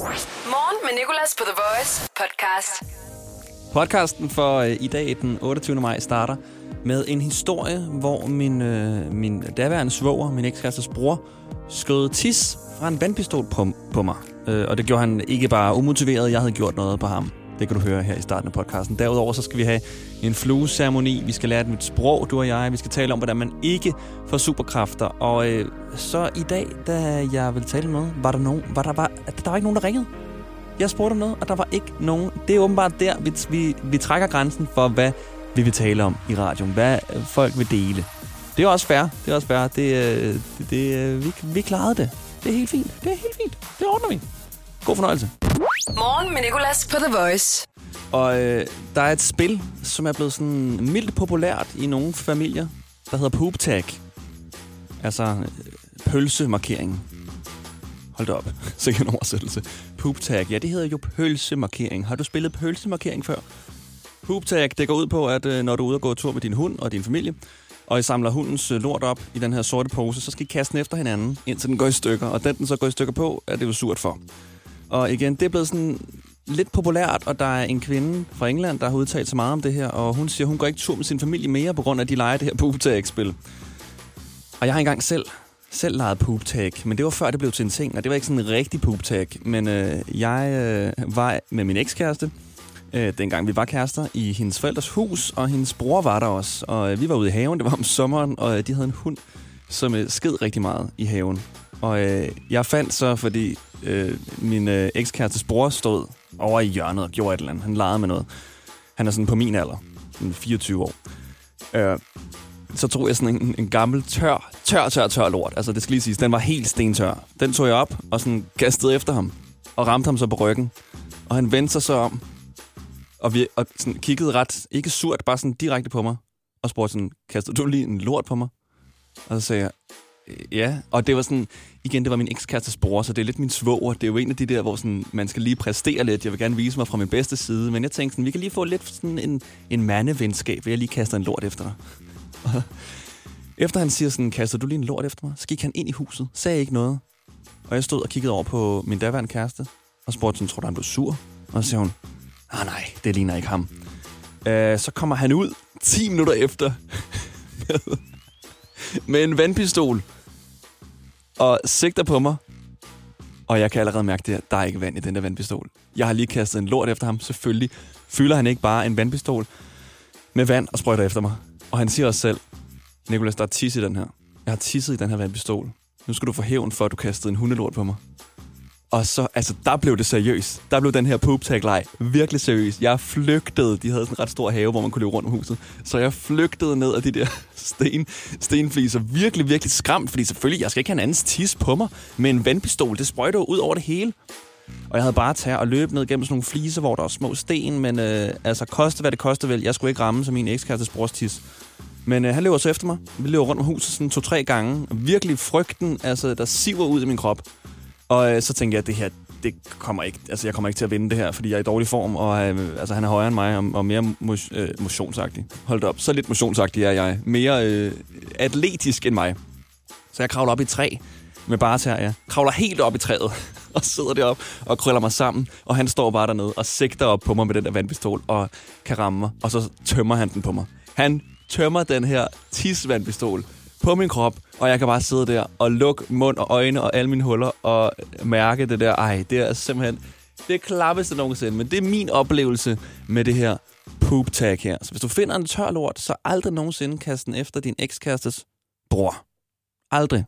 Morgen med Nicolas på The Voice podcast. Podcasten for øh, i dag, den 28. maj, starter med en historie, hvor min, øh, min daværende svoger, min ekskærestes bror, skød tis fra en vandpistol på, på mig. Øh, og det gjorde han ikke bare umotiveret, jeg havde gjort noget på ham. Det kan du høre her i starten af podcasten. Derudover så skal vi have en flueceremoni. Vi skal lære et nyt sprog, du og jeg. Vi skal tale om, hvordan man ikke får superkræfter. Og øh, så i dag, da jeg ville tale med, var der nogen, var der, var, der var ikke nogen, der ringede. Jeg spurgte om noget, og der var ikke nogen. Det er åbenbart der, vi, vi, vi trækker grænsen for, hvad vi vil tale om i radioen. Hvad øh, folk vil dele. Det er også fair. Det er også fair. Det, øh, det, det, øh, vi, vi klarede det. Det er helt fint. Det er helt fint. Det ordner vi. God fornøjelse. Morgen med Nicolas på The Voice. Og øh, der er et spil, som er blevet sådan mildt populært i nogle familier, der hedder Poop Tag. Altså øh, pølsemarkering. Hold da op. Sikkert en oversættelse. Poop Tag. Ja, det hedder jo pølsemarkering. Har du spillet pølsemarkering før? Poop Tag, det går ud på, at øh, når du er ude og gå tur med din hund og din familie, og I samler hundens øh, lort op i den her sorte pose, så skal I kaste den efter hinanden, indtil den går i stykker. Og den, den så går i stykker på, er det jo surt for. Og igen, det er blevet sådan lidt populært, og der er en kvinde fra England, der har udtalt sig meget om det her, og hun siger, hun går ikke tur med sin familie mere, på grund af, at de leger det her poop-tag-spil. Og jeg har engang selv, selv leget poop-tag, men det var før det blev til en ting, og det var ikke sådan en rigtig poop-tag. Men øh, jeg øh, var med min ekskæreste, øh, dengang vi var kærester, i hendes forældres hus, og hendes bror var der også. Og øh, vi var ude i haven, det var om sommeren, og øh, de havde en hund, som øh, sked rigtig meget i haven. Og øh, jeg fandt så, fordi øh, min øh, ekskærestes bror stod over i hjørnet og gjorde et eller andet. Han legede med noget. Han er sådan på min alder, sådan 24 år. Øh, så tog jeg sådan en, en gammel tør, tør, tør, tør lort. Altså det skal lige siges, den var helt stentør. Den tog jeg op og sådan kastede efter ham. Og ramte ham så på ryggen. Og han vendte sig så om. Og, vi, og sådan kiggede ret, ikke surt, bare sådan direkte på mig. Og spurgte sådan, kastede du lige en lort på mig? Og så sagde jeg, Ja, og det var sådan, igen, det var min ekskærestes bror, så det er lidt min svoger. Det er jo en af de der, hvor sådan, man skal lige præstere lidt. Jeg vil gerne vise mig fra min bedste side, men jeg tænkte sådan, vi kan lige få lidt sådan en, en mandevenskab, ved jeg lige kaster en lort efter dig. efter han siger sådan, kaster du lige en lort efter mig, så gik han ind i huset, sagde ikke noget. Og jeg stod og kiggede over på min daværende kæreste, og spurgte sådan, tror du, han blev sur? Og så siger hun, ah nej, det ligner ikke ham. Uh, så kommer han ud 10 minutter efter med, med en vandpistol og sigter på mig. Og jeg kan allerede mærke det, at der er ikke vand i den der vandpistol. Jeg har lige kastet en lort efter ham. Selvfølgelig fylder han ikke bare en vandpistol med vand og sprøjter efter mig. Og han siger også selv, Nikolas, der er tisse i den her. Jeg har tisset i den her vandpistol. Nu skal du få hævn for, at du kastede en hundelort på mig. Og så, altså, der blev det seriøst. Der blev den her poop tag leg virkelig seriøs. Jeg flygtede. De havde sådan en ret stor have, hvor man kunne løbe rundt om huset. Så jeg flygtede ned af de der sten, stenfliser. Virkelig, virkelig skræmt, fordi selvfølgelig, jeg skal ikke have en andens tis på mig. med en vandpistol, det sprøjter ud over det hele. Og jeg havde bare taget og løbe ned gennem sådan nogle fliser, hvor der var små sten, men øh, altså, koste hvad det koste vel. Jeg skulle ikke ramme som min ekskærestes brors tis. Men øh, han løber så efter mig. Vi løber rundt om huset sådan to-tre gange. Virkelig frygten, altså, der siver ud i min krop. Og øh, så tænkte jeg, at det her, det kommer ikke, altså jeg kommer ikke til at vinde det her, fordi jeg er i dårlig form, og øh, altså, han er højere end mig, og, og mere mos, øh, motionsagtig. Hold op, så lidt motionsagtig er jeg. Mere øh, atletisk end mig. Så jeg kravler op i træ med bare til jeg kravler helt op i træet, og sidder derop og krøller mig sammen, og han står bare dernede og sigter op på mig med den der vandpistol, og kan ramme mig, og så tømmer han den på mig. Han tømmer den her tisvandpistol på min krop, og jeg kan bare sidde der og lukke mund og øjne og alle mine huller og mærke det der. Ej, det er simpelthen det klappeste nogensinde. Men det er min oplevelse med det her poop tag her. Så hvis du finder en tør lort, så aldrig nogensinde kast den efter din ekskærestes bror. Aldrig.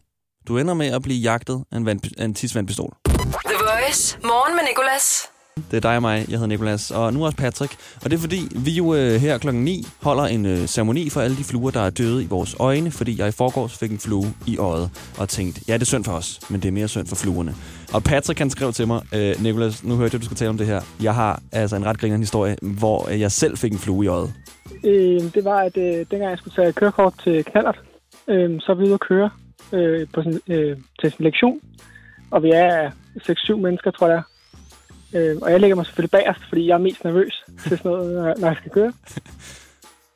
Du ender med at blive jagtet af en, vand, af en tidsvandpistol. The Voice. Morgen med Nicolas. Det er dig og mig. Jeg hedder Nikolas, og nu også Patrick. Og det er fordi, vi jo øh, her klokken 9 holder en øh, ceremoni for alle de fluer, der er døde i vores øjne, fordi jeg i forgårs fik en flue i øjet og tænkte, ja, det er synd for os, men det er mere synd for fluerne. Og Patrick kan skrive til mig, øh, Nikolas, nu hørte jeg, du skal tale om det her. Jeg har altså en ret grinerende historie, hvor øh, jeg selv fik en flue i øjet. Øh, det var, at øh, dengang jeg skulle tage kørekort til Knallert, øh, så var vi ude at køre øh, på sådan, øh, til sin lektion. Og vi er 6-7 mennesker, tror jeg. Øh, og jeg lægger mig selvfølgelig bagerst, fordi jeg er mest nervøs til sådan noget, når- når jeg skal køre.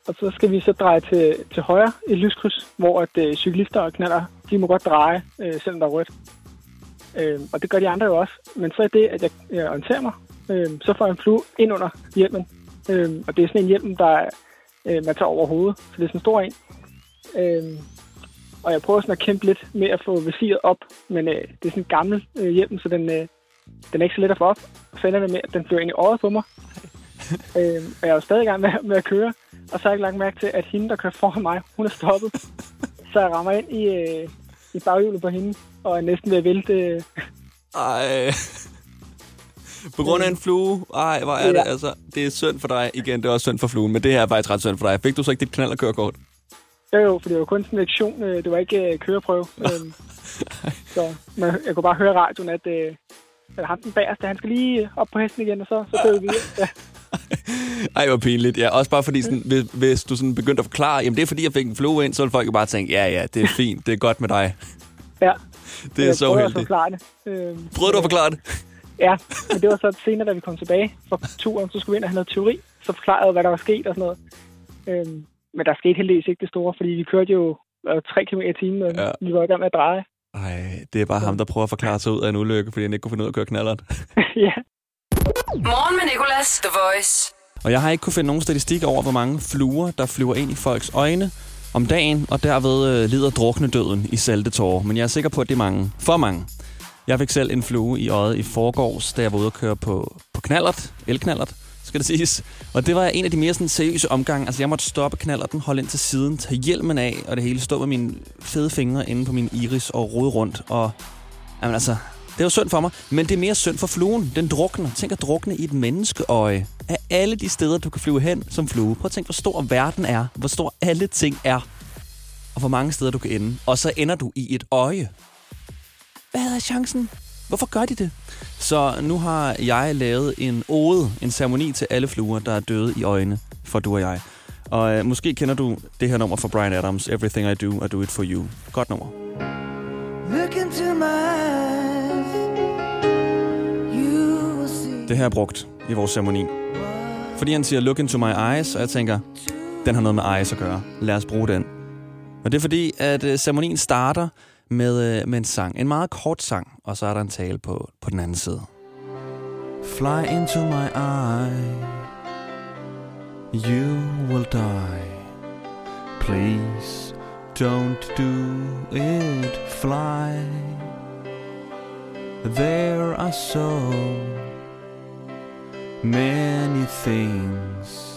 Og så skal vi så dreje til, til højre i lyskryds, hvor at, øh, cyklister og knaller, de må godt dreje, øh, selvom der er rødt. Øh, og det gør de andre jo også. Men så er det, at jeg, jeg orienterer mig, øh, så får jeg en flue ind under hjelmen. Øh, og det er sådan en hjelm, der øh, man tager over hovedet. Så det er sådan en stor en. Øh, og jeg prøver sådan at kæmpe lidt med at få visiret op, men øh, det er sådan en gammel øh, hjelm, så den, øh, den er ikke så let at få op. Og så ender det med, at den flyver ind i øjet på mig. øh, og jeg er jo stadig i gang med, med at køre, og så har jeg ikke lagt mærke til, at hende, der kører foran mig, hun er stoppet. så jeg rammer ind i, øh, i baghjulet på hende, og er næsten ved at vælte. Øh. Ej. På grund af en flue. Ej, hvor er ja. det altså. Det er synd for dig. Igen, det er også synd for fluen, men det her er faktisk ret synd for dig. Fik du så ikke dit knald og kørekort? Jo, jo, for det var kun sådan en lektion. øh, Det var ikke øh, køreprøve. Øhm, så man, jeg kunne bare høre radioen, at, øh, at ham den bagerste, han skal lige op på hesten igen, og så, så kører vi videre. Ja. Ej, hvor pinligt. Ja, også bare fordi, sådan, hvis, hvis du sådan begyndte at forklare, jamen det er fordi, jeg fik en flue ind, så ville folk jo bare tænke, ja, ja, det er fint, det er godt med dig. ja. Det er jeg så uheldigt. forklare det. Øhm, Prøvede du at forklare det? Ja, men det var så senere, da vi kom tilbage fra turen, så skulle vi ind og have noget teori. Så forklarede hvad der var sket og sådan noget. Øhm, men der skete heldigvis ikke det store, fordi vi kørte jo øh, 3 km i timen, og ja. vi var i gang med at dreje. Ej, det er bare ham, der prøver at forklare sig ud af en ulykke, fordi han ikke kunne finde ud af at køre knallert. ja. Morgen med Nicolas, The Voice. Og jeg har ikke kunne finde nogen statistik over, hvor mange fluer, der flyver ind i folks øjne om dagen, og derved øh, lider drukne døden i salte tårer. Men jeg er sikker på, at det er mange. For mange. Jeg fik selv en flue i øjet i forgårs, da jeg var ude at køre på, på knallert, elknallert, skal det siges. Og det var en af de mere sådan, seriøse omgange. Altså, jeg måtte stoppe knallerten, holde ind til siden, tage hjelmen af, og det hele stå med mine fede fingre inde på min iris og rode rundt. Og jamen, altså, det var synd for mig, men det er mere synd for fluen. Den drukner. Tænk at drukne i et menneskeøje. Af alle de steder, du kan flyve hen som flue. Prøv at tænke, hvor stor verden er. Hvor stor alle ting er. Og hvor mange steder du kan ende. Og så ender du i et øje. Hvad er chancen? Hvorfor gør de det? Så nu har jeg lavet en ode, en ceremoni til alle fluer, der er døde i øjne for du og jeg. Og øh, måske kender du det her nummer fra Brian Adams, Everything I Do, I Do It For You. Godt nummer. Look into my eyes. Det her er brugt i vores ceremoni. Fordi han siger, look into my eyes, og jeg tænker, den har noget med eyes at gøre. Lad os bruge den. Og det er fordi, at øh, ceremonien starter med, øh, med en sang. En meget kort sang, og så er der en tale på, på den anden side. Fly into my eye. You will die. Please don't do it. Fly. There are so many things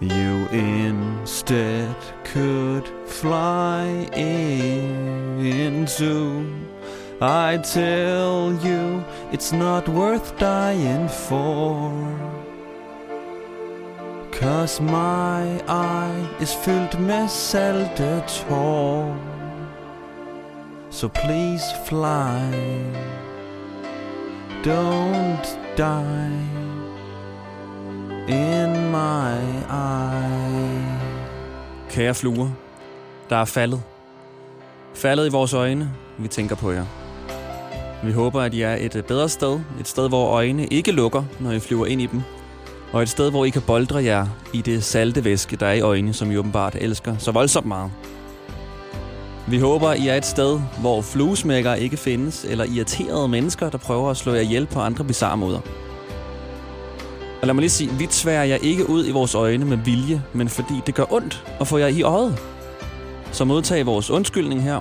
you instead could fly into. I tell you, it's not worth dying for. Cause my eye is fyldt med salte tår. So please fly. Don't die in my eye. Kære fluer, der er faldet. Faldet i vores øjne. Vi tænker på jer. Vi håber, at I er et øh, bedre sted. Et sted, hvor øjnene ikke lukker, når I flyver ind i dem. Og et sted, hvor I kan boldre jer i det salte væske, der er i øjnene, som I åbenbart elsker så voldsomt meget. Vi håber, I er et sted, hvor fluesmækker ikke findes, eller irriterede mennesker, der prøver at slå jer ihjel på andre bizarre måder. Og lad mig lige sige, vi tværer jer ikke ud i vores øjne med vilje, men fordi det gør ondt at få jer i øjet. Så modtag vores undskyldning her,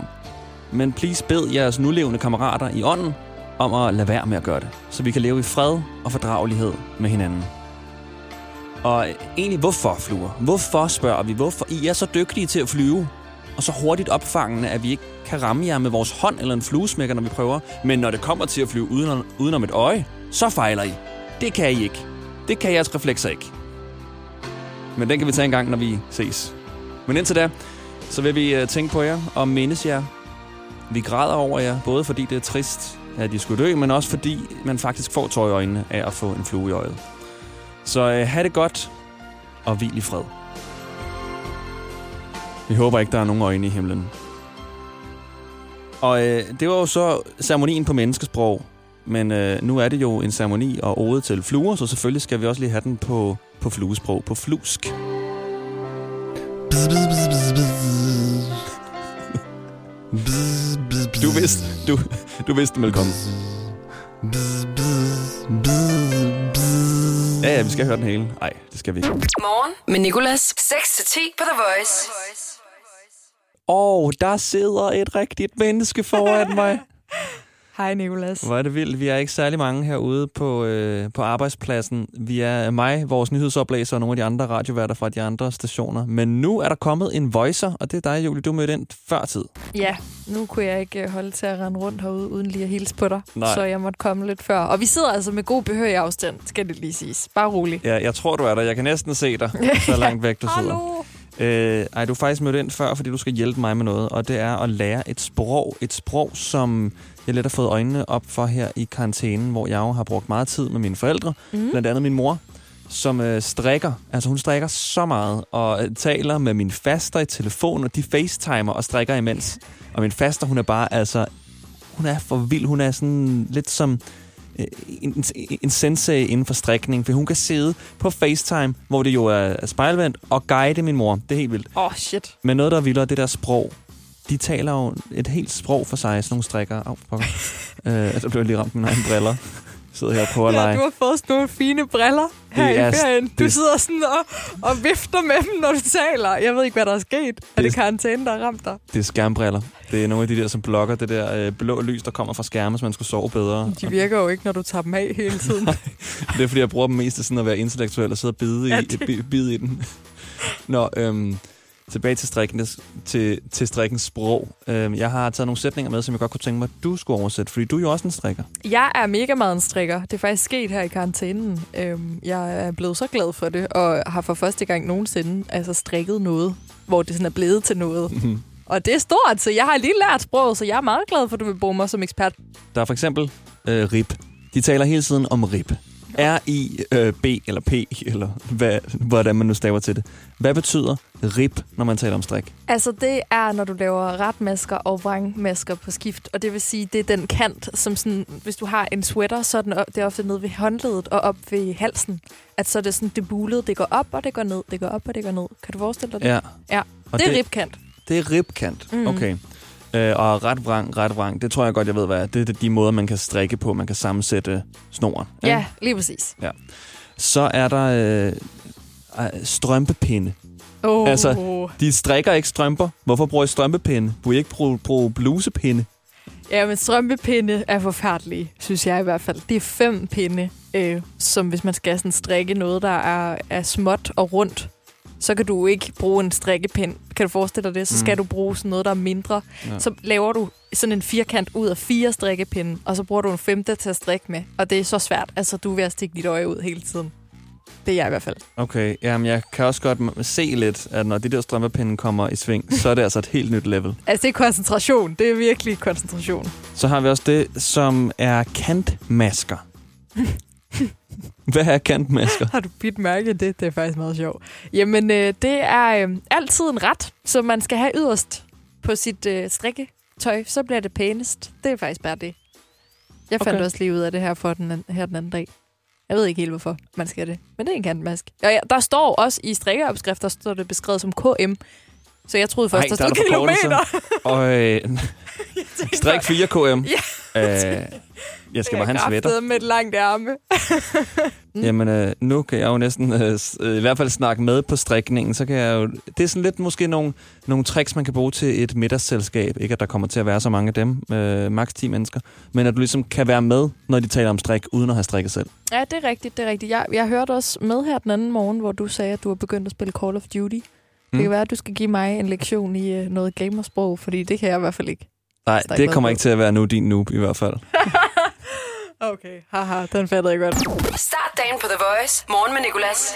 men please bed jeres nulevende kammerater i ånden om at lade være med at gøre det, så vi kan leve i fred og fordragelighed med hinanden. Og egentlig, hvorfor flyver? Hvorfor spørger vi? Hvorfor? I er så dygtige til at flyve, og så hurtigt opfangende, at vi ikke kan ramme jer med vores hånd eller en fluesmækker, når vi prøver. Men når det kommer til at flyve uden, uden om et øje, så fejler I. Det kan I ikke. Det kan jeres reflekser ikke. Men den kan vi tage en gang, når vi ses. Men indtil da, så vil vi øh, tænke på jer og mindes jer. Vi græder over jer, både fordi det er trist, at de skulle dø, men også fordi man faktisk får tøj i øjnene af at få en flue i øjet. Så øh, have det godt, og hvil i fred. Vi håber ikke, der er nogen øjne i himlen. Og øh, det var jo så ceremonien på menneskesprog. Men øh, nu er det jo en ceremoni og ode til fluer, så selvfølgelig skal vi også lige have den på, på fluesprog, på flusk. Du vidste, Du, du vidste, den ville komme. Ja, ja, vi skal høre den hele. Nej, det skal vi ikke. Morgen med Nicolas. 6-10 på The Voice. Og der sidder et rigtigt menneske foran mig. Hej Nicolas. Hvor er det vildt. Vi er ikke særlig mange herude på, øh, på arbejdspladsen. Vi er mig, vores nyhedsoplæser og nogle af de andre radioværter fra de andre stationer. Men nu er der kommet en voicer, og det er dig, Julie. Du mødte ind før tid. Ja, nu kunne jeg ikke øh, holde til at rende rundt herude uden lige at hilse på dig. Nej. Så jeg måtte komme lidt før. Og vi sidder altså med god behør i afstand, skal det lige siges. Bare rolig. Ja, jeg tror, du er der. Jeg kan næsten se dig, så langt væk du sidder. Hallo. Øh, ej, du er faktisk mødt ind før, fordi du skal hjælpe mig med noget, og det er at lære et sprog. Et sprog, som jeg lidt har fået øjnene op for her i karantænen, hvor jeg jo har brugt meget tid med mine forældre, mm. blandt andet min mor, som øh, strikker. Altså hun strikker så meget, og øh, taler med min faster i telefon, og de facetimer og strikker imens. Og min faster, hun er bare altså... Hun er for vild. Hun er sådan lidt som en, en, en sensei inden for strikning, for hun kan sidde på FaceTime, hvor det jo er er spejlvendt, og guide min mor. Det er helt vildt. Åh, oh, shit. Men noget, der er vildere, det der sprog. De taler jo et helt sprog for sig, sådan nogle strikker. Au, pokker. øh, der blev jeg lige ramt med mine briller. Sidder her på at Ja, lege. du har fået sådan nogle fine briller her Det i er- ferien. Du det- sidder sådan og, og vifter med dem, når du taler. Jeg ved ikke, hvad der er sket. Er Det- det karantæne, der har ramt dig? Det er skærmbriller. Det er nogle af de der, som blokker det der øh, blå lys, der kommer fra skærme, så man skulle sove bedre. De virker jo ikke, når du tager dem af hele tiden. Det er, fordi jeg bruger dem mest til sådan at være intellektuel og sidde og bide, i, Ja, det- bide, i den. Nå, øhm, tilbage til, strikkens, til, til strikkens sprog. Øhm, jeg har taget nogle sætninger med, som jeg godt kunne tænke mig, at du skulle oversætte, fordi du er jo også en strikker. Jeg er mega meget en strikker. Det er faktisk sket her i karantænen. Øhm, jeg er blevet så glad for det, og har for første gang nogensinde altså, strikket noget, hvor det sådan er blevet til noget. Mhm. Og det er stort, så jeg har lige lært sproget, så jeg er meget glad for, at du vil bruge mig som ekspert. Der er for eksempel øh, rib. De taler hele tiden om rib. R-I-B eller P, eller hvad, hvordan man nu staver til det. Hvad betyder rib, når man taler om strik? Altså, det er, når du laver retmasker og vrangmasker på skift. Og det vil sige, det er den kant, som sådan, hvis du har en sweater, så er den, det er ofte nede ved håndledet og op ved halsen. At så er det sådan, det bulede, det går op, og det går ned, det går op, og det går ned. Kan du forestille dig det? Ja. Ja. Og det er ribkant. Det er ribkant. Mhm. Okay. Øh, og ret vrang, ret vrang, det tror jeg godt, jeg ved, hvad er. Det er de måder, man kan strikke på. Man kan sammensætte snoren. ikke? Ja, lige præcis. Så er der øh, strømpepinde. Oh. Altså- De strikker ikke strømper. Hvorfor bruger I strømpepinde? Kunne I ikke bruge, bruge blusepinde? Ja, men strømpepinde er forfærdelige, synes jeg i hvert fald. Det er fem pinde, øh, som hvis man skal sådan strikke noget, der er, er småt og rundt, så kan du ikke bruge en strikkepind. Kan du forestille dig det? Så skal Mm. du bruge sådan noget, der er mindre. Ja. Så laver du sådan en firkant ud af fire strikkepinde, og så bruger du en femte til at strikke med. Og det er så svært. Altså, du er ved at stikke dit øje ud hele tiden. Det er jeg i hvert fald. Okay, jamen jeg kan også godt se lidt, at når de der strømpepinde kommer i sving, så er det altså et helt nyt level. Altså, det er koncentration. Det er virkelig koncentration. Så har vi også det, som er kantmasker. Hvad er kantmasker? Har du bidt mærke det? Det er faktisk meget sjovt. Jamen, øh, det er øh, altid en ret, som man skal have yderst på sit øh, strikketøj. Så bliver det pænest. Det er faktisk bare det. Jeg fandt Okay. også lige ud af det her, for den, her den anden dag. Jeg ved ikke helt, hvorfor man skal det. Men det er en kantmask. Og ja, der står også i strikkeopskrifter, står det beskrevet som KM. Så jeg troede først, Ej, der der er stod der kilometer. Og øh, strik 4 km. Ja. Øh, jeg skal bare have en sweater. med et langt ærme. Mm. Jamen, øh, nu kan jeg jo næsten øh, øh, i hvert fald snakke med på strikningen, så kan jeg jo... Det er sådan lidt måske nogle, nogle tricks, man kan bruge til et middagsselskab. Ikke at der kommer til at være så mange af dem, øh, maks 10 mennesker, men at du ligesom kan være med, når de taler om strik, uden at have strikket selv. Ja, det er rigtigt, det er rigtigt. Jeg, jeg hørte også med her den anden morgen, hvor du sagde, at du har begyndt at spille Call of Duty. Mm. Det kan være, at du skal give mig en lektion i øh, noget gamersprog, fordi det kan jeg i hvert fald ikke. Nej, det kommer ikke til at være nu din noob i hvert fald. Okay, haha, den fattede jeg godt. Start dagen på The Voice. Morgen med Nicolas.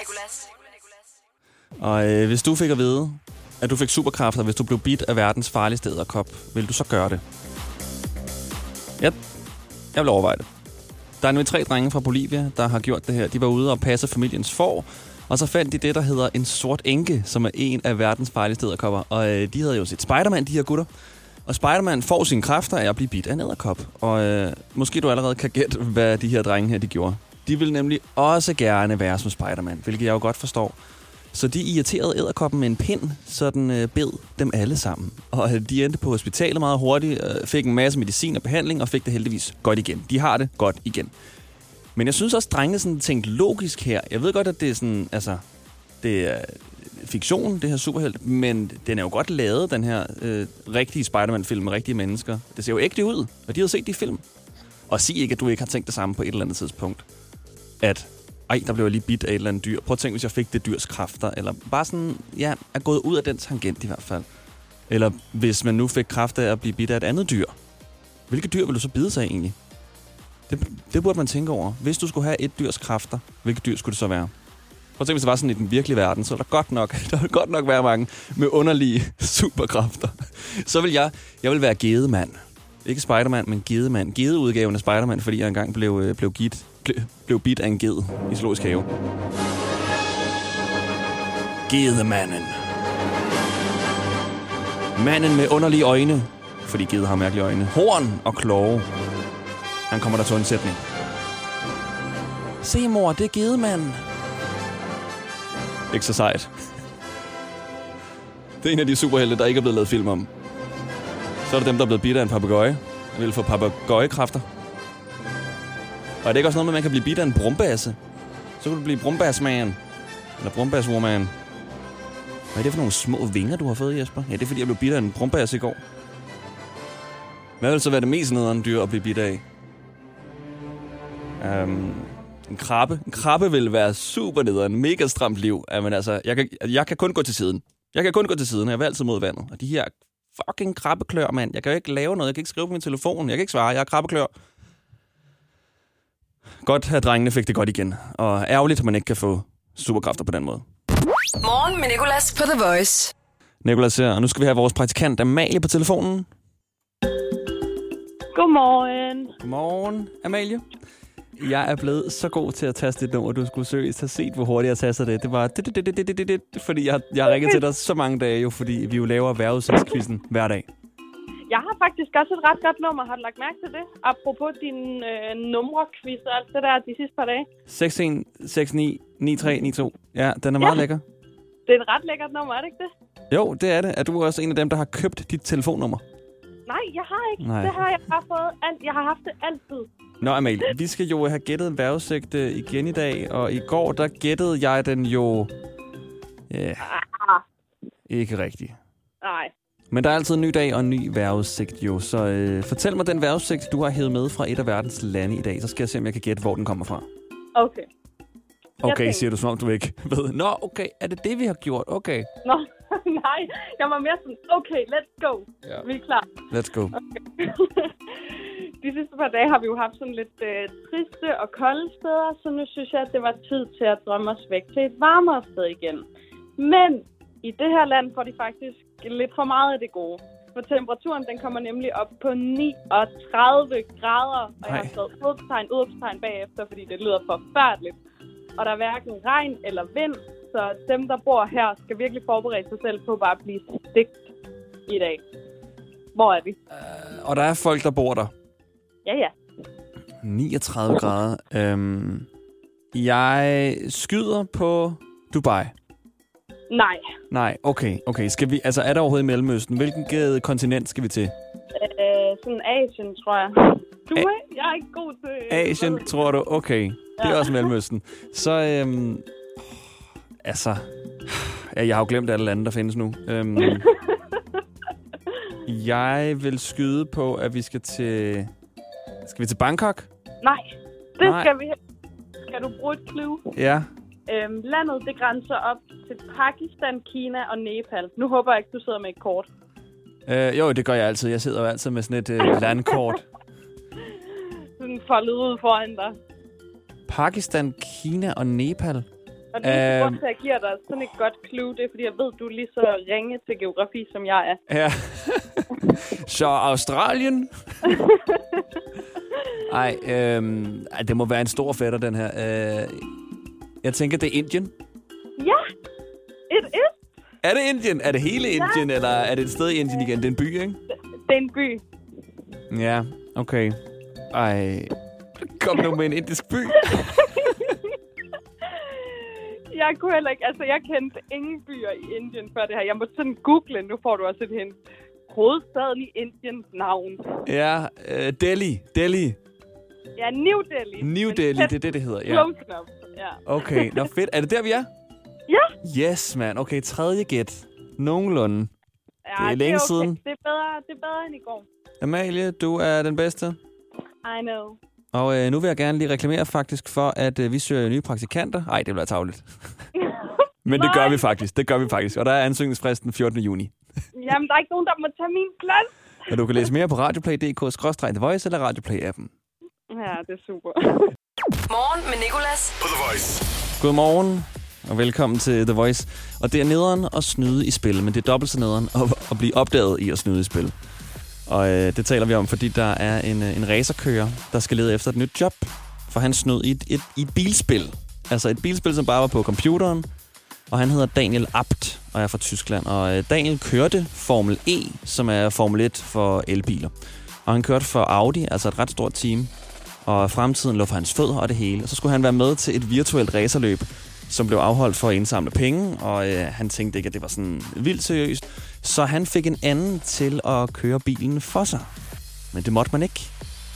Og øh, hvis du fik at vide, at du fik superkræfter, hvis du blev bidt af verdens farligste æderkop, vil du så gøre det? Ja, jeg vil overveje det. Der er nemlig tre drenge fra Bolivia, der har gjort det her. De var ude og passe familiens får, og så fandt de det, der hedder en sort enke, som er en af verdens farligste æderkopper. Og øh, de havde jo set Spider-Man, de her gutter. Og Spider-Man får sine kræfter af at blive bidt af en æderkop. Og øh, måske du allerede kan gætte, hvad de her drenge her de gjorde. De vil nemlig også gerne være som Spider-Man, hvilket jeg jo godt forstår. Så de irriterede æderkoppen med en pind, så den øh, bed dem alle sammen. Og øh, de endte på hospitalet meget hurtigt, øh, fik en masse medicin og behandling, og fik det heldigvis godt igen. De har det godt igen. Men jeg synes også, drengene sådan tænkte logisk her. Jeg ved godt, at det er sådan, altså, det er fiktion, det her superhelt, men den er jo godt lavet, den her øh, rigtige Spider-Man-film med rigtige mennesker. Det ser jo ægte ud, og de har set de film. Og sig ikke, at du ikke har tænkt det samme på et eller andet tidspunkt. At, ej, der blev jeg lige bidt af et eller andet dyr. Prøv at tænke, hvis jeg fik det dyrs kræfter. Eller bare sådan, ja, er gået ud af den tangent i hvert fald. Eller hvis man nu fik kræfter af at blive bidt af et andet dyr. Hvilke dyr vil du så bide sig af egentlig? Det, det burde man tænke over. Hvis du skulle have et dyrs kræfter, hvilket dyr skulle det så være? Prøv at tænke, hvis det var sådan i den virkelige verden, så ville der godt nok, der ville godt nok være mange med underlige superkræfter. Så vil jeg, jeg vil være gedemand. Ikke Spider-Man, men gedemand. Gedeudgaven af Spider-Man, fordi jeg engang blev, øh, blev, git, blev, blev bit af en ged i zoologisk have. Gedemanden. Manden med underlige øjne, fordi ged har mærkelige øjne. Horn og kloge. Han kommer der til undsætning. Se mor, det er gedemanden. Ikke så sejt. Det er en af de superhelte, der ikke er blevet lavet film om. Så er der dem, der er blevet bidt af en papegøje. Jeg vil få papegøjekræfter. Og er det ikke også noget med, at man kan blive bidt af en brumbasse? Så kan du blive brumbassman. Eller brumbasswoman. Hvad er det for nogle små vinger, du har fået, Jesper? Ja, det er fordi, jeg blev bidt af en brumbasse i går. Hvad vil så være det mest nederen dyr at blive bidt af? Um, en krabbe. En krabbe vil være super nederen. Mega stramt liv. Jamen altså, jeg kan, jeg kan kun gå til siden. Jeg kan kun gå til siden, jeg er altid mod vandet. Og de her fucking krabbeklør, mand. Jeg kan jo ikke lave noget. Jeg kan ikke skrive på min telefon. Jeg kan ikke svare. Jeg er krabbeklør. Godt, at drengene fik det godt igen. Og ærgerligt, at man ikke kan få superkræfter på den måde. Morgen med Nicolas på The Voice. Nicolas her, og nu skal vi have vores praktikant Amalie på telefonen. Godmorgen. Godmorgen, Amalie. Jeg er blevet så god til at taste dit nummer, du skulle seriøst have set, hvor hurtigt jeg taster det. Det var det, det, det, det, det, fordi jeg, jeg ringet til dig så mange dage jo, fordi vi jo laver vejrudsendelskvisten hver dag. Jeg har faktisk også et ret godt nummer. Har du lagt mærke til det? Apropos din øh, numre-quiz og alt det der de sidste par dage. 61, 69, 93, 92. Ja, den er meget Ja. lækker. Det er et ret lækkert nummer, er det ikke det? Jo, det er det. Er du også en af dem, der har købt dit telefonnummer? Nej, jeg har ikke. Nej. Det har jeg bare fået. Alt. Jeg har haft det altid. Nå, Amalie, vi skal jo have gættet en vejrudsigt øh, igen i dag, og i går, der gættede jeg den jo... Ja, Ah, ikke rigtigt. nej. Men der er altid en ny dag og en ny vejrudsigt jo, så øh, fortæl mig den vejrudsigt, du har hævet med fra et af verdens lande i dag, så skal jeg se, om jeg kan gætte, hvor den kommer fra. Okay. Okay, siger du, som om du ikke ved. Nå, okay, er det det, vi har gjort? Okay. Nå, nej. Jeg var mere sådan, okay, let's go. Ja. Vi er klar. Let's go. De sidste par dage har vi jo haft sådan lidt øh, triste og kolde steder, så nu synes jeg, at det var tid til at drømme os væk til et varmere sted igen. Men i det her land får de faktisk lidt for meget af det gode. For temperaturen den kommer nemlig op på 39 grader, og jeg har Nej. skrevet udopstegn, udopstegn bagefter, fordi det lyder forfærdeligt. Og der er hverken regn eller vind, så dem, der bor her, skal virkelig forberede sig selv på bare at blive stigt i dag. Hvor er vi? Og der er folk, der bor der. Ja, ja. 39 grader. Øhm, jeg skyder på Dubai. Nej. Nej, okay, okay. Skal vi, altså, er der overhovedet i Mellemøsten? Hvilken øh, kontinent skal vi til? Øh, sådan Asien, tror jeg. Du A- er, jeg er ikke god til... Asien, tror du? Okay. Det er Ja. også Mellemøsten. Så, øhm, altså... Jeg har jo glemt alle lande, der findes nu. Øhm, jeg vil skyde på, at vi skal til... Skal vi til Bangkok? Nej, det Nej. skal vi Skal du bruge et clue? Ja. Øhm, landet, det grænser op til Pakistan, Kina og Nepal. Nu håber jeg ikke, du sidder med et kort. Øh, jo, det gør jeg altid. Jeg sidder jo altid med sådan et øh, landkort. Sådan foldet ud foran dig. Pakistan, Kina og Nepal. Og det er Øhm. grund til, at jeg giver dig sådan et godt clue, det er, fordi jeg ved, du er lige så ringe til geografi, som jeg er. Ja. Så Australien? Ej, øhm, ej, det må være en stor fætter, den her. Øh, jeg tænker, det er Indien. Ja, et is. Er det Indien? Er det hele Indien, eller er det et sted i Indien igen? Det er en by, ikke? Det er en by. Ja, okay. Ej, kom nu med en indisk by. Jeg kunne heller ikke, altså jeg kendte ingen byer i Indien før det her. Jeg må sådan google, nu får du også et hint. Hovedstaden i Indiens navn. Ja, øh, Delhi. Delhi. Ja, New Delhi. New Men Delhi, det er det, det hedder. Ja. Close enough. Ja. Okay, nå fedt. Er det der, vi er? Ja. Yes, mand. Okay, tredje gæt. Nogenlunde. ja Det er længe okay. siden. Det er, bedre, det er bedre end i går. Amalie, du er den bedste. I know. Og øh, nu vil jeg gerne lige reklamere faktisk for, at øh, vi søger nye praktikanter. Ej, det være tavligt. Men det gør vi faktisk. Det gør vi faktisk. Og der er ansøgningsfristen 14. juni. Jamen, der er ikke nogen, der må tage min plads. Og du kan læse mere på radioplay.dk-the voice eller Radioplay-appen. Ja, det er super. Morgen med Nicolas. På The Voice. Godmorgen, og velkommen til The Voice. Og det er nederen at snyde i spil, men det er dobbelt så nederen at, at blive opdaget i at snyde i spil. Og øh, det taler vi om, fordi der er en, øh, en racerkører, der skal lede efter et nyt job. For han snød i et, et, i et bilspil. Altså et bilspil, som bare var på computeren. Og han hedder Daniel Abt og er fra Tyskland. Og øh, Daniel kørte Formel E, som er Formel 1 for elbiler. Og han kørte for Audi, altså et ret stort team. Og fremtiden lå for hans fødder og det hele. Og så skulle han være med til et virtuelt racerløb, som blev afholdt for at indsamle penge, og øh, han tænkte ikke, at det var sådan vildt seriøst. Så han fik en anden til at køre bilen for sig. Men det måtte man ikke.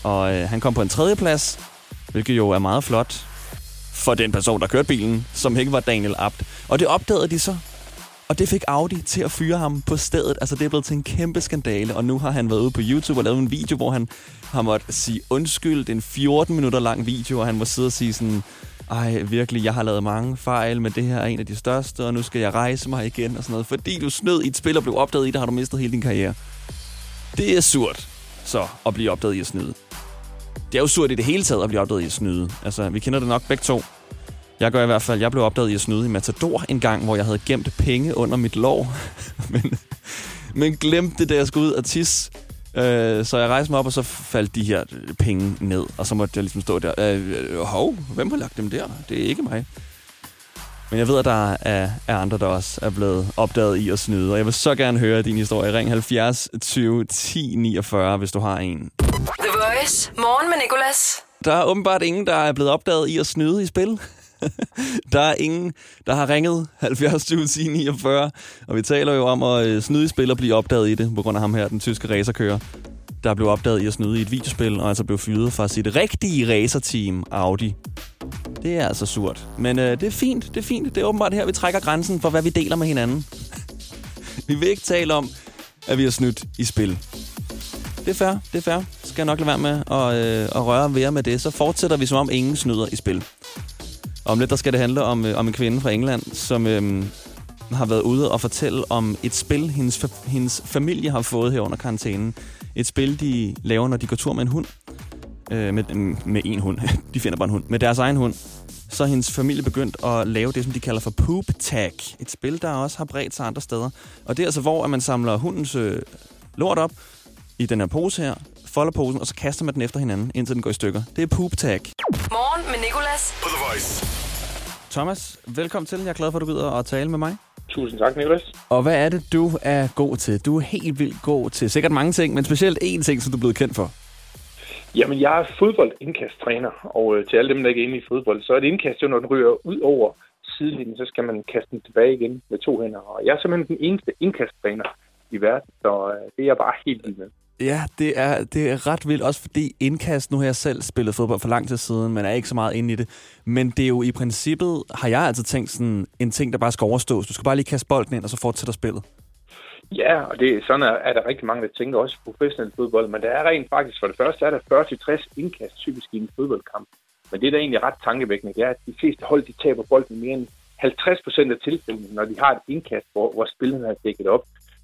Og øh, han kom på en tredje plads, hvilket jo er meget flot for den person, der kørte bilen, som ikke var Daniel Abt. Og det opdagede de så. Og det fik Audi til at fyre ham på stedet. Altså, det er blevet til en kæmpe skandale, og nu har han været ude på YouTube og lavet en video, hvor han har måttet sige undskyld. Det er en 14 minutter lang video, og han må sidde og sige sådan, ej, virkelig, jeg har lavet mange fejl, men det her er en af de største, og nu skal jeg rejse mig igen og sådan noget. Fordi du snød i et spil og blev opdaget i det, har du mistet hele din karriere. Det er surt, så, at blive opdaget i at snyde. Det er jo surt i det hele taget at blive opdaget i at snyde. Altså, vi kender det nok begge to. Jeg gør i hvert fald, jeg blev opdaget i at snyde i Matador en gang, hvor jeg havde gemt penge under mit lov. men, men glemte det, da jeg skulle ud og tisse. Øh, så jeg rejste mig op, og så faldt de her penge ned. Og så måtte jeg ligesom stå der. Øh, øh, hov, hvem har lagt dem der? Det er ikke mig. Men jeg ved, at der er, er andre, der også er blevet opdaget i at snyde. Og jeg vil så gerne høre din historie. Ring 70 20 10 49, hvis du har en. The Voice. Morgen med Nicolas. Der er åbenbart ingen, der er blevet opdaget i at snyde i spil. der er ingen, der har ringet 70 20 49. Og vi taler jo om at øh, snyde i spil og blive opdaget i det, på grund af ham her, den tyske racerkører, der blev opdaget i at snyde i et videospil, og altså blev fyret fra sit rigtige racerteam, Audi. Det er altså surt. Men øh, det er fint, det er fint. Det er åbenbart her, vi trækker grænsen for, hvad vi deler med hinanden. vi vil ikke tale om, at vi har snydt i spil. Det er fair, det er fair. Skal jeg nok lade være med at, øh, at røre ved med det. Så fortsætter vi som om ingen snyder i spil. Om lidt der skal det handle om, øh, om en kvinde fra England, som øh, har været ude og fortælle om et spil, hendes, fa- hendes familie har fået her under karantænen. Et spil, de laver, når de går tur med en hund. Øh, med, mm, med en hund. de finder bare en hund. Med deres egen hund. Så er hendes familie begyndt at lave det, som de kalder for poop tag. Et spil, der også har bredt sig andre steder. Og det er altså, hvor at man samler hundens øh, lort op i den her pose her, folder posen, og så kaster man den efter hinanden, indtil den går i stykker. Det er poop tag. Morgen med Nicolas. På The Voice. Thomas, velkommen til. Jeg er glad for, at du gider at tale med mig. Tusind tak, Niklas. Og hvad er det, du er god til? Du er helt vildt god til sikkert mange ting, men specielt én ting, som du er blevet kendt for. Jamen, jeg er fodboldindkasttræner, og øh, til alle dem, der ikke er inde i fodbold, så er et indkast jo, når den ryger ud over sidelinjen, så skal man kaste den tilbage igen med to hænder. Og jeg er simpelthen den eneste indkasttræner i verden, så øh, det er jeg bare helt vild med. Ja, det er, det er ret vildt, også fordi indkast, nu har jeg selv spillet fodbold for lang tid siden, men er ikke så meget inde i det. Men det er jo i princippet, har jeg altid tænkt sådan, en ting, der bare skal overstås. Du skal bare lige kaste bolden ind, og så fortsætter spillet. Ja, og det, sådan er, er der rigtig mange, der tænker også i professionel fodbold, men der er rent faktisk, for det første er der 40-60 indkast typisk i en fodboldkamp. Men det, der er egentlig ret tankevækkende, det er, at de fleste hold, de taber bolden mere end 50 procent af tilfældene, når de har et indkast, hvor, hvor spillerne er dækket op.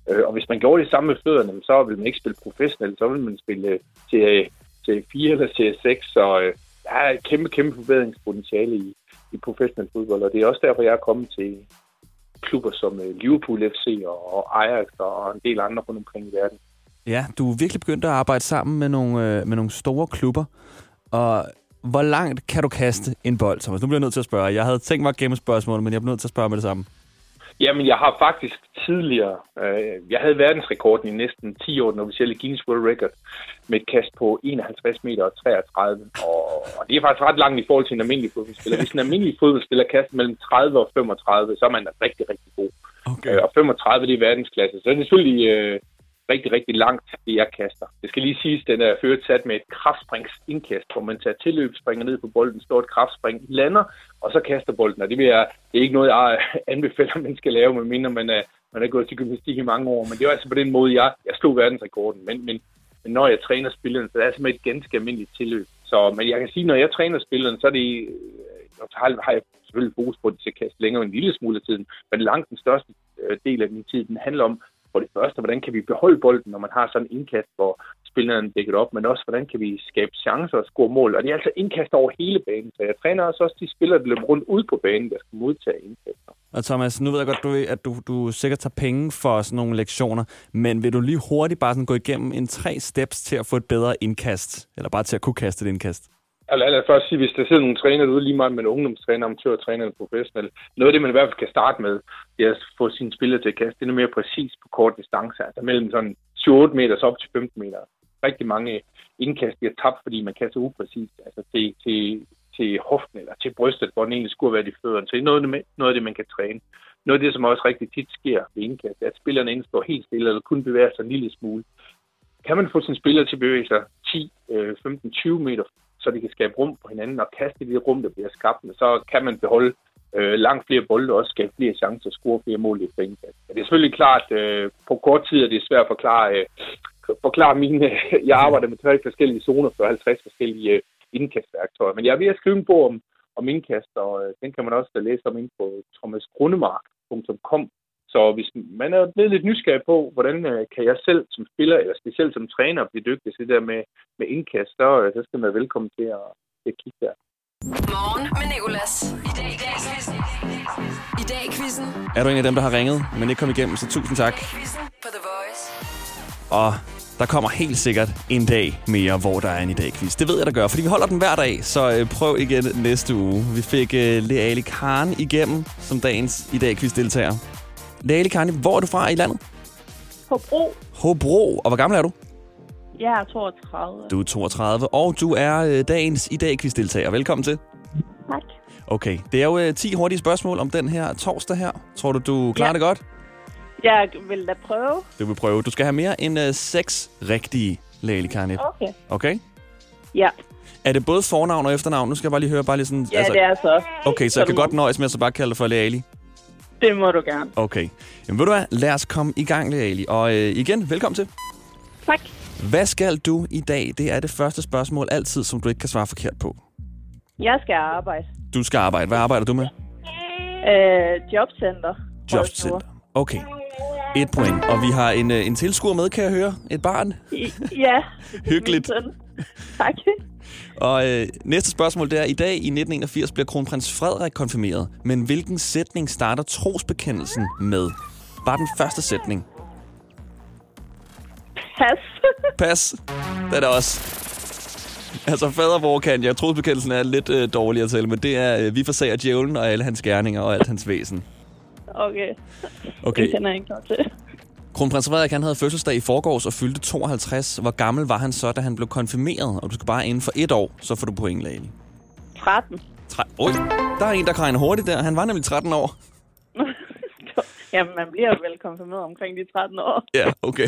Øh, og hvis man gjorde det samme med fødderne, så ville man ikke spille professionelt, så ville man spille til, til 4 eller til 6, så øh, der er et kæmpe, kæmpe forbedringspotentiale i, i professionel fodbold, og det er også derfor, jeg er kommet til klubber som øh, Liverpool FC og, Ajax og en del andre rundt omkring i verden. Ja, du er virkelig begyndt at arbejde sammen med nogle, øh, med nogle store klubber. Og hvor langt kan du kaste en bold, Thomas? Nu bliver jeg nødt til at spørge. Jeg havde tænkt mig at gemme spørgsmålet, men jeg bliver nødt til at spørge med det samme. Jamen, jeg har faktisk tidligere, øh, jeg havde verdensrekorden i næsten 10 år, den officielle Guinness World Record, med et kast på 51 meter og 33. Og, og det er faktisk ret langt i forhold til en almindelig fodboldspiller. Hvis en almindelig fodboldspiller kaster mellem 30 og 35, så er man rigtig, rigtig god. Okay. Øh, og 35, det er verdensklasse. Så det er selvfølgelig øh, rigtig, rigtig langt, det jeg kaster. Det skal lige siges, den er ført sat med et kraftspringsindkast, hvor man tager tilløb, springer ned på bolden, står et kraftspring, lander, og så kaster bolden. Og det, vil jeg, det er ikke noget, jeg anbefaler, man skal lave, medmindre man er, man er gået til gymnastik i mange år. Men det er altså på den måde, jeg, jeg slog verdensrekorden. Men, men, men når jeg træner spillerne, så er det altså med et ganske almindeligt tilløb. Så, men jeg kan sige, når jeg træner spillerne, så er det, øh, så har, har jeg selvfølgelig fokus på, at de skal kaste længere en lille smule af tiden. Men langt den største øh, del af min tid, den handler om, for det første, hvordan kan vi beholde bolden, når man har sådan en indkast, hvor spilleren dækker op, men også, hvordan kan vi skabe chancer og score mål. Og det er altså indkast over hele banen, så jeg træner også, også de spillere, der løber rundt ud på banen, der skal modtage indkaster. Og Thomas, nu ved jeg godt, du, at du, du sikkert tager penge for sådan nogle lektioner, men vil du lige hurtigt bare sådan gå igennem en tre steps til at få et bedre indkast, eller bare til at kunne kaste et indkast? Altså, lad os først sige, hvis der sidder nogle træner ude, lige meget med en ungdomstræner, amatørtræner eller professionel, noget af det, man i hvert fald kan starte med, det er at få sine spillere til at kaste endnu mere præcis på kort distance, altså mellem sådan 7-8 meter op til 15 meter. Rigtig mange indkast bliver tabt, fordi man kaster upræcist, altså til, til, til hoften eller til brystet, hvor den egentlig skulle være i fødderne. Så det er noget, noget af det, man kan træne. Noget af det, som også rigtig tit sker ved indkast, er, at spillerne enten står helt stille eller kun bevæger sig en lille smule. Kan man få sine spillere til at bevæge sig 10, 15, 20 meter så de kan skabe rum på hinanden og kaste i det rum, der bliver skabt, så kan man beholde øh, langt flere bolde og også skabe flere chancer og score flere mål i et indkast. Det er selvfølgelig klart, øh, på kort tid er det svært at forklare, øh, forklare mine... jeg arbejder med 30 forskellige zoner for 50 forskellige øh, indkastværktøjer, men jeg er ved at skrive en bog om, om indkast, og øh, den kan man også læse om ind på thomasgrunnemark.com, så hvis man er blevet lidt nysgerrig på, hvordan øh, kan jeg selv som spiller, eller specielt som træner, blive dygtig til det der med, med indkast, så, øh, så skal man være velkommen til at, til at kigge der. Morgen med Nicolas. I dag i dag quizzen. I dag quizzen. Er du en af dem, der har ringet, men ikke kom igennem, så tusind tak. På The Voice. Og der kommer helt sikkert en dag mere, hvor der er en i dag quiz. Det ved jeg, der gør, fordi vi holder den hver dag, så øh, prøv igen næste uge. Vi fik øh, Leali Khan igennem som dagens i dag quiz deltager. Leali Khan, hvor er du fra i landet? Hobro. Hobro. Og hvor gammel er du? Jeg er 32. Du er 32, og du er øh, dagens i dag quiz deltager. Velkommen til. Tak. Okay, det er jo øh, 10 hurtige spørgsmål om den her torsdag her. Tror du, du klarer Ja. det godt? Jeg vil da prøve. Du vil prøve. Du skal have mere end øh, 6 rigtige, Leali Khan. Okay. Okay? Ja, Er det både fornavn og efternavn? Nu skal jeg bare lige høre, bare lige sådan... ja altså... det er så. Okay, så jeg kan må. godt nøjes med at så bare kalde dig for Leali. Det må du gerne. Okay. Jamen ved du hvad, lad os komme i gang, Leali. Og øh, igen, velkommen til. Tak. Hvad skal du i dag? Det er det første spørgsmål altid, som du ikke kan svare forkert på. Jeg skal arbejde. Du skal arbejde. Hvad arbejder du med? Øh, jobcenter. Jobcenter. Okay. Et point. Og vi har en, øh, en tilskuer med, kan jeg høre. Et barn. I, ja. Hyggeligt. Tak. Og øh, næste spørgsmål det er, i dag i 1981 bliver kronprins Frederik konfirmeret. Men hvilken sætning starter trosbekendelsen med? Bare den første sætning. Pas. Pas. Den er også. Altså, fader hvor kan jeg. Trosbekendelsen er lidt øh, dårligere til, men det er, øh, vi forsager djævlen og alle hans gerninger og alt hans væsen. Okay. Okay. Det kender jeg ikke noget til. Kronprins Frederik han havde fødselsdag i forgårs og fyldte 52. Hvor gammel var han så, da han blev konfirmeret? Og du skal bare inden for et år, så får du point, Lali. 13. Tre... Oj, der er en, der regner hurtigt der. Han var nemlig 13 år. Jamen, man bliver vel konfirmeret omkring de 13 år. Ja, okay.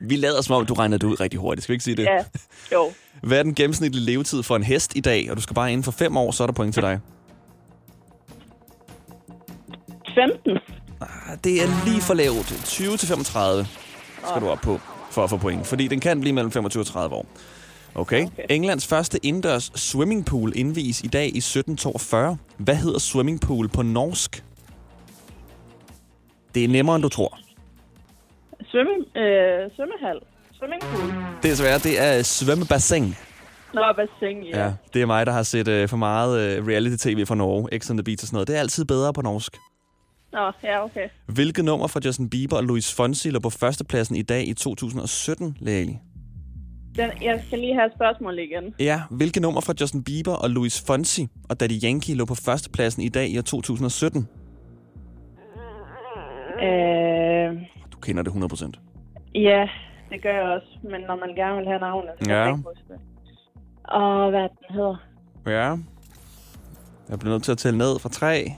Vi lader som om, du regnede det ud rigtig hurtigt. Skal vi ikke sige det? Ja, jo. Hvad er den gennemsnitlige levetid for en hest i dag? Og du skal bare inden for 5 år, så er der point til dig. 15. Ah, Det er lige for lavt. 20 til 35 skal du op på for at få point. Fordi den kan blive mellem 25 og 30 år. Okay. okay. Englands første indendørs swimmingpool indvies i dag i 1742. Hvad hedder swimmingpool på norsk? Det er nemmere, end du tror. Svømme, øh, svømmehal. Swimmingpool. Det er svært. Det er svømmebassin. Nå, bassin, ja. Ja, det er mig, der har set uh, for meget uh, reality-tv fra Norge. X on the Beach og sådan noget. Det er altid bedre på norsk. Nå, ja, okay. Hvilket nummer fra Justin Bieber og Louis Fonsi lå på førstepladsen i dag i 2017, Leali? Den, jeg skal lige have et spørgsmål igen. Ja, hvilket nummer fra Justin Bieber og Louis Fonsi og Daddy Yankee lå på førstepladsen i dag i år 2017? Øh, Du kender det 100%. ja, det gør jeg også. Men når man gerne vil have navnet, så kan Ja. jeg ikke huske det. Og hvad den hedder? Ja. Jeg bliver nødt til at tælle ned fra 3.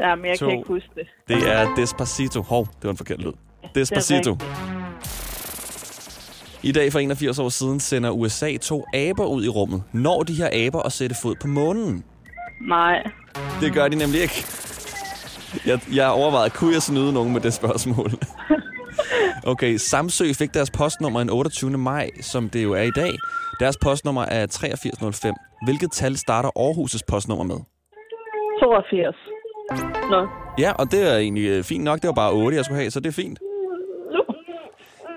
Jamen, jeg To. kan ikke huske det. Det er Despacito. Hov, det var en forkert lyd. Despacito. I dag for 81 år siden sender USA to aber ud i rummet. Når de her aber at sætte fod på månen? Nej. Det gør de nemlig ikke. Jeg, jeg overvejede, kunne jeg snyde nogen med det spørgsmål? Okay, Samsø fik deres postnummer den 28. maj, som det jo er i dag. Deres postnummer er 8305. Hvilket tal starter Aarhus' postnummer med? 82. Nå. Ja, og det er egentlig øh, fint nok. Det var bare 8, jeg skulle have, så det er fint.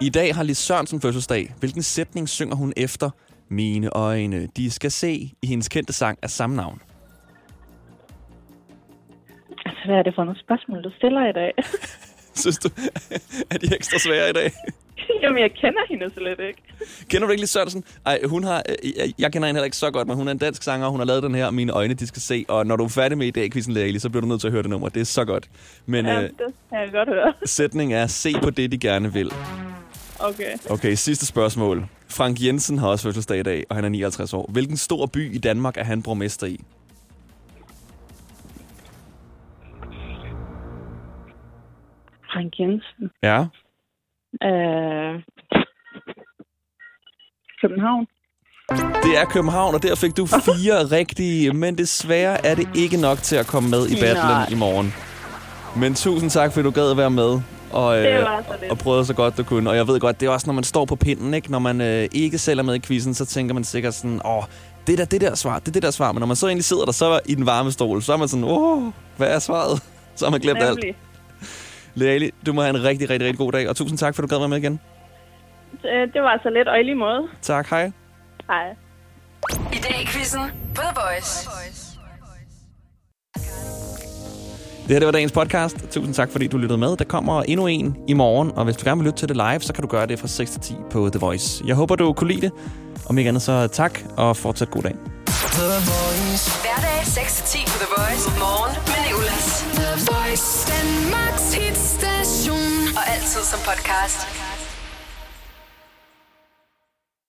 I dag har Lis Sørensen fødselsdag. Hvilken sætning synger hun efter? Mine øjne, de skal se i hendes kendte sang af samme navn. Altså, hvad er det for nogle spørgsmål, du stiller i dag? Synes du, er de ekstra svære i dag? Jamen, jeg kender hende slet ikke. Kender du ikke Lis Sørensen? Ej, hun har, øh, jeg, jeg kender hende heller ikke så godt, men hun er en dansk sanger, og hun har lavet den her, Mine øjne, de skal se. Og når du er færdig med i dag, quizzen så bliver du nødt til at høre det nummer. Det er så godt. Men Ja, øh, det kan jeg godt høre. sætningen er, se på det, de gerne vil. Okay. Okay, sidste spørgsmål. Frank Jensen har også fødselsdag i dag, og han er 59 år. Hvilken stor by i Danmark er han borgmester i? Frank Jensen. Ja. Øh... København. Det er København, og der fik du fire rigtige, men desværre er det ikke nok til at komme med i battlen i morgen. Men tusind tak, fordi du gad at være med. Og, øh, og prøvede så godt du kunne. Og jeg ved godt, det er også, når man står på pinden, ikke? Når man øh, ikke selv er med i quizzen, så tænker man sikkert sådan, åh, det der, det der svar, det er det der svar. Men når man så egentlig sidder der, så i den varme stol, så er man sådan, åh, hvad er svaret? Så har man glemt alt. Leali, du må have en rigtig, rigtig, rigtig god dag. Og tusind tak, for du gad at være med igen. Øh, Det var så lidt, og i lige måde. Tak, hej. Hej. I dag i quizzen på The Voice. Det her det var dagens podcast. Tusind tak, fordi du lyttede med. Der kommer endnu en i morgen, og hvis du gerne vil lytte til det live, så kan du gøre det fra 6 til 10 på The Voice. Jeg håber, du kunne lide det. Om ikke andet, så tak, og fortsat god dag. Hverdag 6-10 på The Voice. Morgen med Nicolas. The Voice, Danmarks. Og altid som podcast.